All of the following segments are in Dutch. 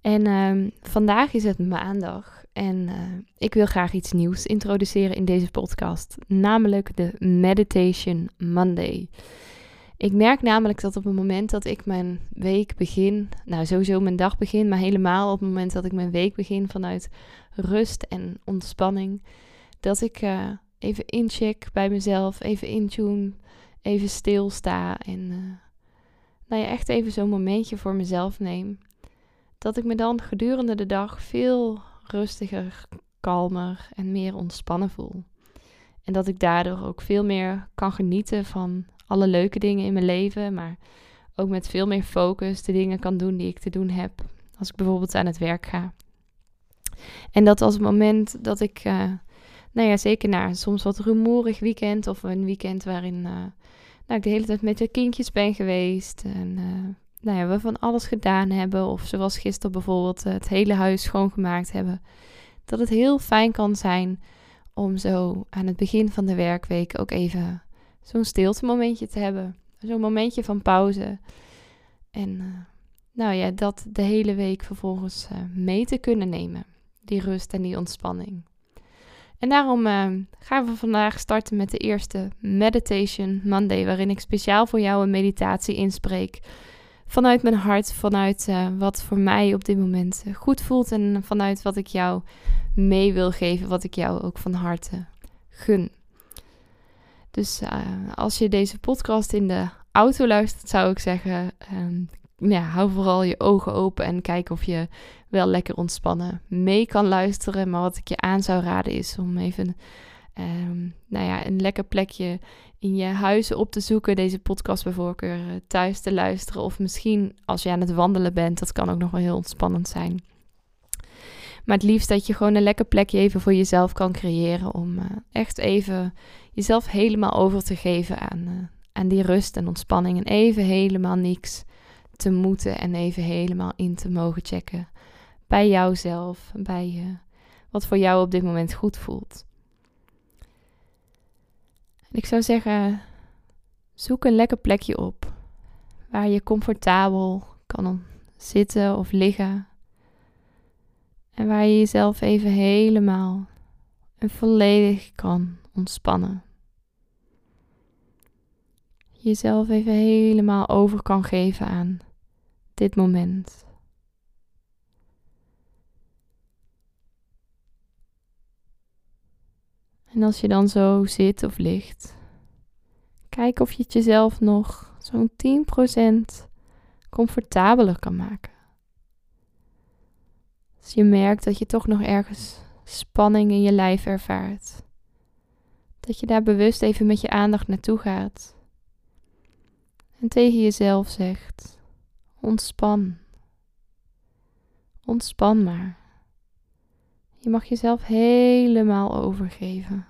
En ehm, vandaag is het maandag en uh, ik wil graag iets nieuws introduceren in deze podcast, namelijk de Meditation Monday. Ik merk namelijk dat op het moment dat ik mijn week begin, nou sowieso mijn dag begin, maar helemaal op het moment dat ik mijn week begin vanuit rust en ontspanning, dat ik uh, even incheck bij mezelf, even intune, even stilsta en uh, nou ja, echt even zo'n momentje voor mezelf neem dat ik me dan gedurende de dag veel rustiger, kalmer en meer ontspannen voel. En dat ik daardoor ook veel meer kan genieten van alle leuke dingen in mijn leven, maar ook met veel meer focus de dingen kan doen die ik te doen heb als ik bijvoorbeeld aan het werk ga. En dat als het moment dat ik, uh, nou ja, zeker na soms wat rumoerig weekend of een weekend waarin uh, nou, ik de hele tijd met de kindjes ben geweest en uh, nou ja, we van alles gedaan hebben. Of zoals gisteren bijvoorbeeld het hele huis schoongemaakt hebben. Dat het heel fijn kan zijn om zo aan het begin van de werkweek ook even zo'n stilte momentje te hebben. Zo'n momentje van pauze. En uh, nou ja, dat de hele week vervolgens uh, mee te kunnen nemen. Die rust en die ontspanning. En daarom gaan we vandaag starten met de eerste Meditation Monday, waarin ik speciaal voor jou een meditatie inspreek vanuit mijn hart, vanuit uh, wat voor mij op dit moment uh, goed voelt en vanuit wat ik jou mee wil geven, wat ik jou ook van harte gun. Dus uh, als je deze podcast in de auto luistert, zou ik zeggen, um, ja, hou vooral je ogen open en kijk of je wel lekker ontspannen mee kan luisteren. Maar wat ik je aan zou raden is om even um, nou ja, een lekker plekje in je huis op te zoeken. Deze podcast bij voorkeur eh, thuis te luisteren. Of misschien als je aan het wandelen bent. Dat kan ook nog wel heel ontspannend zijn. Maar het liefst dat je gewoon een lekker plekje even voor jezelf kan creëren. Om uh, echt even jezelf helemaal over te geven aan, uh, die rust en ontspanning. En even helemaal niks te moeten. En even helemaal in te mogen checken. Bij jouzelf. Bij wat voor jou op dit moment goed voelt. Ik zou zeggen, zoek een lekker plekje op waar je comfortabel kan zitten of liggen. En waar je jezelf even helemaal en volledig kan ontspannen. Jezelf even helemaal over kan geven aan dit moment. En als je dan zo zit of ligt, kijk of je het jezelf nog zo'n 10% comfortabeler kan maken. Als je merkt dat je toch nog ergens spanning in je lijf ervaart, dat je daar bewust even met je aandacht naartoe gaat en tegen jezelf zegt: ontspan. Ontspan maar. Je mag jezelf helemaal overgeven.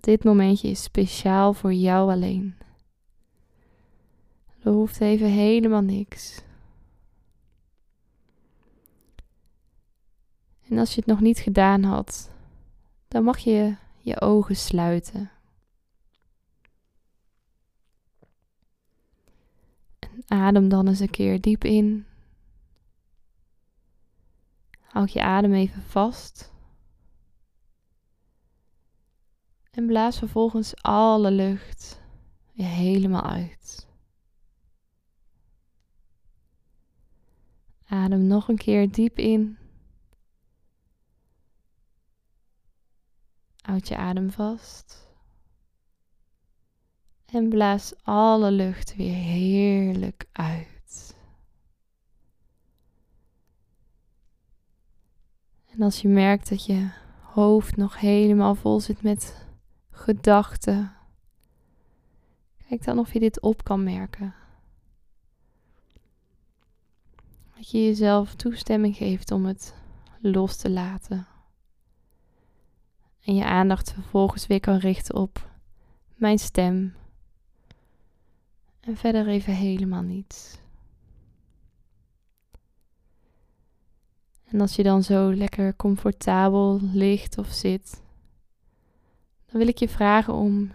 Dit momentje is speciaal voor jou alleen. Er hoeft even helemaal niks. En als je het nog niet gedaan had, dan mag je je ogen sluiten. En adem dan eens een keer diep in Houd je adem even vast. En blaas vervolgens alle lucht weer helemaal uit. Adem nog een keer diep in. Houd je adem vast. En blaas alle lucht weer heerlijk uit. En als je merkt dat je hoofd nog helemaal vol zit met gedachten, kijk dan of je dit op kan merken. Dat je jezelf toestemming geeft om het los te laten. En je aandacht vervolgens weer kan richten op mijn stem. En verder even helemaal niets. En als je dan zo lekker comfortabel ligt of zit, dan wil ik je vragen om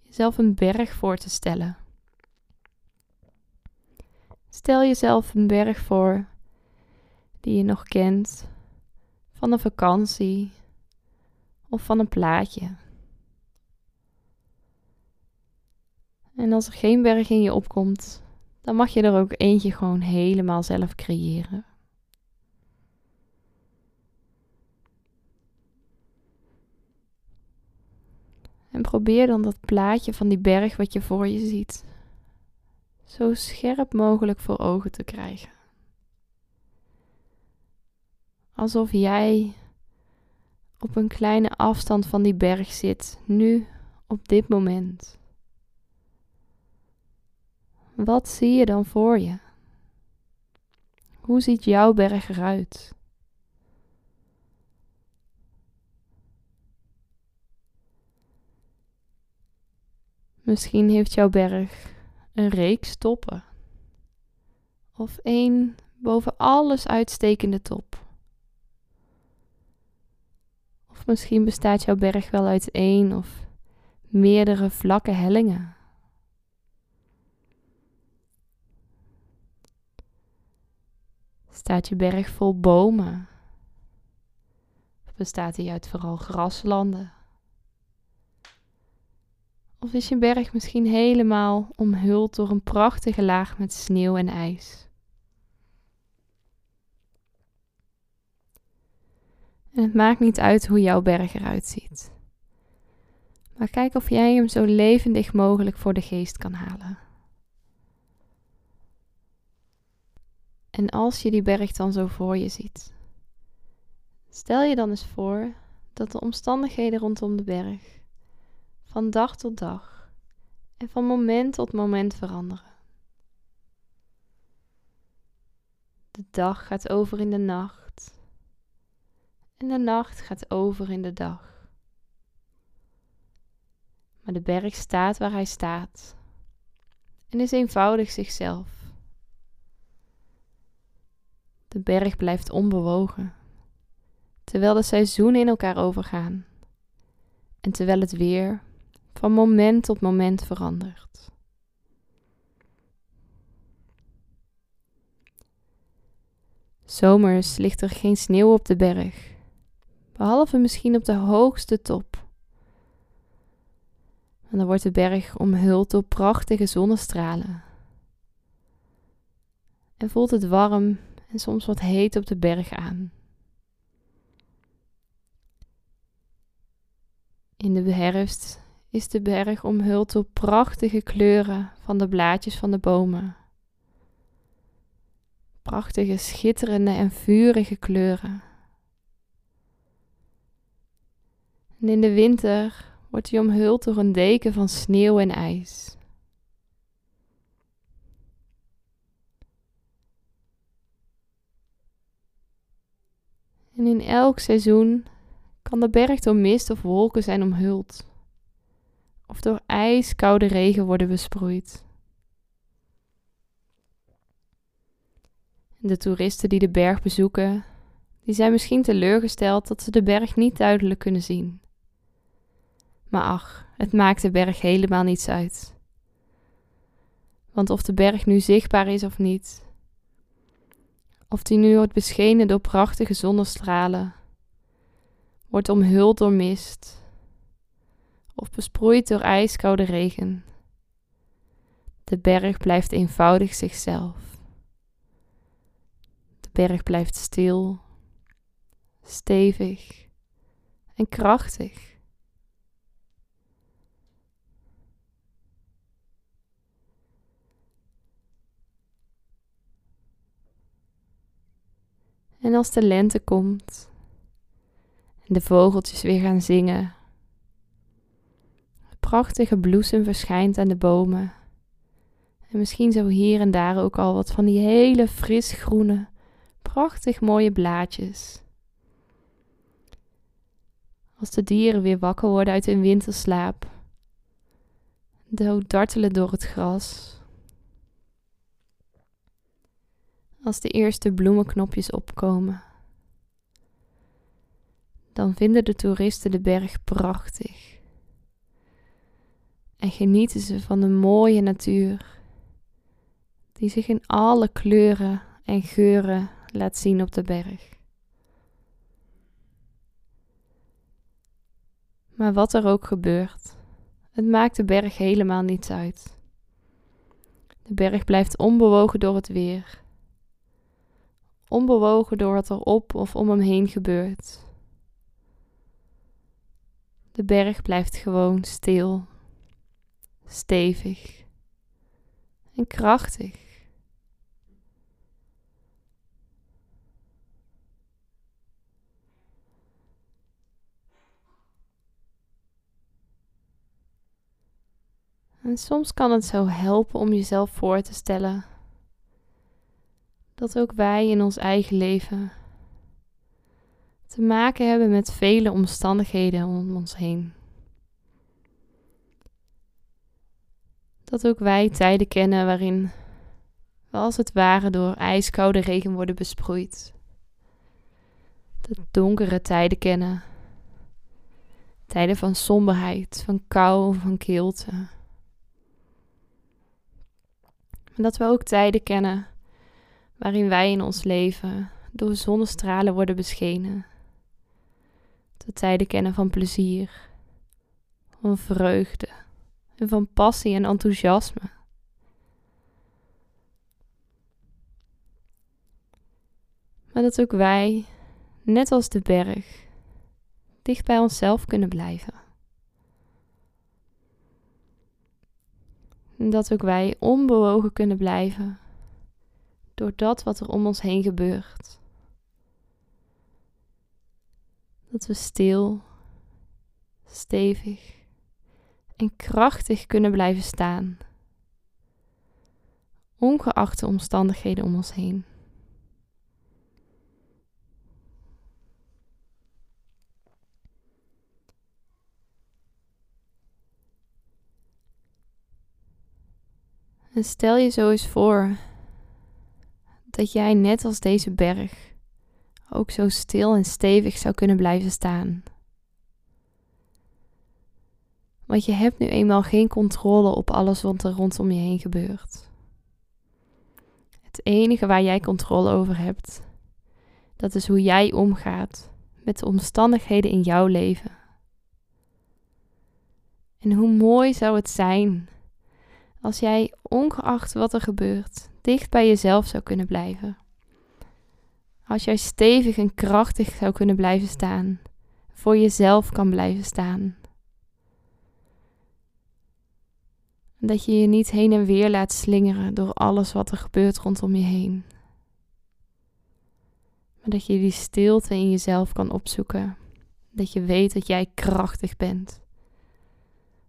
jezelf een berg voor te stellen. Stel jezelf een berg voor die je nog kent van een vakantie of van een plaatje. En als er geen berg in je opkomt, dan mag je er ook eentje gewoon helemaal zelf creëren. En probeer dan dat plaatje van die berg wat je voor je ziet, zo scherp mogelijk voor ogen te krijgen. Alsof jij op een kleine afstand van die berg zit, nu op dit moment. Wat zie je dan voor je? Hoe ziet jouw berg eruit? Misschien heeft jouw berg een reeks toppen. Of één boven alles uitstekende top. Of misschien bestaat jouw berg wel uit één of meerdere vlakke hellingen. Staat je berg vol bomen? Of bestaat hij uit vooral graslanden? Of is je berg misschien helemaal omhuld door een prachtige laag met sneeuw en ijs? En het maakt niet uit hoe jouw berg eruit ziet. Maar kijk of jij hem zo levendig mogelijk voor de geest kan halen. En als je die berg dan zo voor je ziet, stel je dan eens voor dat de omstandigheden rondom de berg van dag tot dag en van moment tot moment veranderen. De dag gaat over in de nacht en de nacht gaat over in de dag. Maar de berg staat waar hij staat en is eenvoudig zichzelf. De berg blijft onbewogen, terwijl de seizoenen in elkaar overgaan en terwijl het weer van moment tot moment verandert. Zomers ligt er geen sneeuw op de berg, behalve misschien op de hoogste top. En dan wordt de berg omhuld door prachtige zonnestralen. En voelt het warm en soms wat heet op de berg aan. In de herfst is de berg omhuld door prachtige kleuren van de blaadjes van de bomen. Prachtige, schitterende en vurige kleuren. En in de winter wordt hij omhuld door een deken van sneeuw en ijs. En in elk seizoen kan de berg door mist of wolken zijn omhuld, of door ijskoude regen worden besproeid. De toeristen die de berg bezoeken, die zijn misschien teleurgesteld dat ze de berg niet duidelijk kunnen zien. Maar ach, het maakt de berg helemaal niets uit. Want of de berg nu zichtbaar is of niet, of die nu wordt beschenen door prachtige zonnestralen, wordt omhuld door mist, of besproeid door ijskoude regen. De berg blijft eenvoudig zichzelf. De berg blijft stil, stevig en krachtig. En als de lente komt en de vogeltjes weer gaan zingen, prachtige bloesem verschijnt aan de bomen. En misschien zo hier en daar ook al wat van die hele fris groene, prachtig mooie blaadjes. Als de dieren weer wakker worden uit hun winterslaap, dood dartelen door het gras. Als de eerste bloemenknopjes opkomen, dan vinden de toeristen de berg prachtig en genieten ze van de mooie natuur die zich in alle kleuren en geuren laat zien op de berg. Maar wat er ook gebeurt, het maakt de berg helemaal niets uit. De berg blijft onbewogen door het weer, onbewogen door wat er op of om hem heen gebeurt. De berg blijft gewoon stil, stevig en krachtig. En soms kan het zo helpen om jezelf voor te stellen dat ook wij in ons eigen leven te maken hebben met vele omstandigheden om ons heen. Dat ook wij tijden kennen waarin we als het ware door ijskoude regen worden besproeid. Dat donkere tijden kennen. Tijden van somberheid, van kou, van kilte. En dat we ook tijden kennen waarin wij in ons leven door zonnestralen worden beschenen. We tijden kennen van plezier, van vreugde en van passie en enthousiasme. Maar dat ook wij, net als de berg, dicht bij onszelf kunnen blijven. En dat ook wij onbewogen kunnen blijven door dat wat er om ons heen gebeurt. Dat we stil, stevig en krachtig kunnen blijven staan, ongeacht de omstandigheden om ons heen. En stel je zo eens voor dat jij net als deze berg ook zo stil en stevig zou kunnen blijven staan. Want je hebt nu eenmaal geen controle op alles wat er rondom je heen gebeurt. Het enige waar jij controle over hebt, dat is hoe jij omgaat met de omstandigheden in jouw leven. En hoe mooi zou het zijn als jij, ongeacht wat er gebeurt, dicht bij jezelf zou kunnen blijven. Als jij stevig en krachtig zou kunnen blijven staan, voor jezelf kan blijven staan. Dat je je niet heen en weer laat slingeren door alles wat er gebeurt rondom je heen. Maar dat je die stilte in jezelf kan opzoeken. Dat je weet dat jij krachtig bent.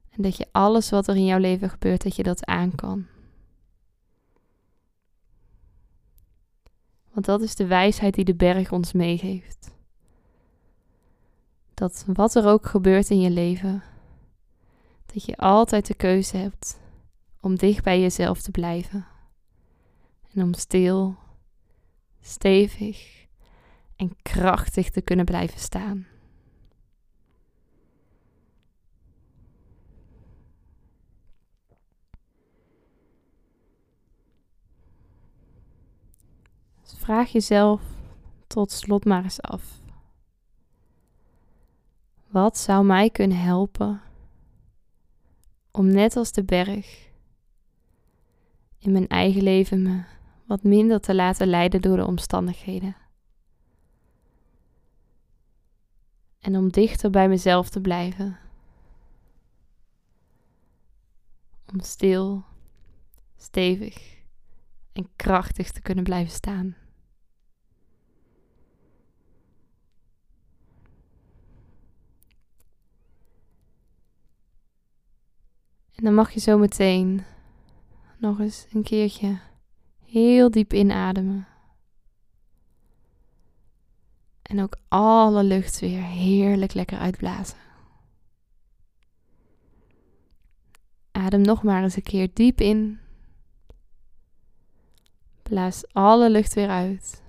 En dat je alles wat er in jouw leven gebeurt, dat je dat aan kan. Want dat is de wijsheid die de berg ons meegeeft. Dat wat er ook gebeurt in je leven, dat je altijd de keuze hebt om dicht bij jezelf te blijven. En om stil, stevig en krachtig te kunnen blijven staan. Dus vraag jezelf tot slot maar eens af. Wat zou mij kunnen helpen om net als de berg in mijn eigen leven me wat minder te laten leiden door de omstandigheden? En om dichter bij mezelf te blijven. Om stil, stevig en krachtig te kunnen blijven staan. En dan mag je zo meteen nog eens een keertje heel diep inademen. En ook alle lucht weer heerlijk lekker uitblazen. Adem nog maar eens een keer diep in. Blaas alle lucht weer uit.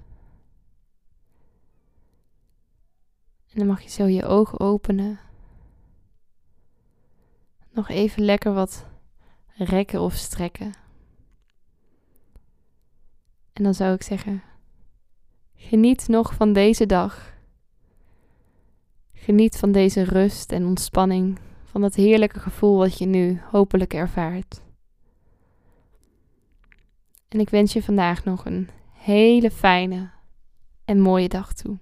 En dan mag je zo je ogen openen. Nog even lekker wat rekken of strekken. En dan zou ik zeggen: geniet nog van deze dag. Geniet van deze rust en ontspanning, van dat heerlijke gevoel wat je nu hopelijk ervaart. En ik wens je vandaag nog een hele fijne en mooie dag toe.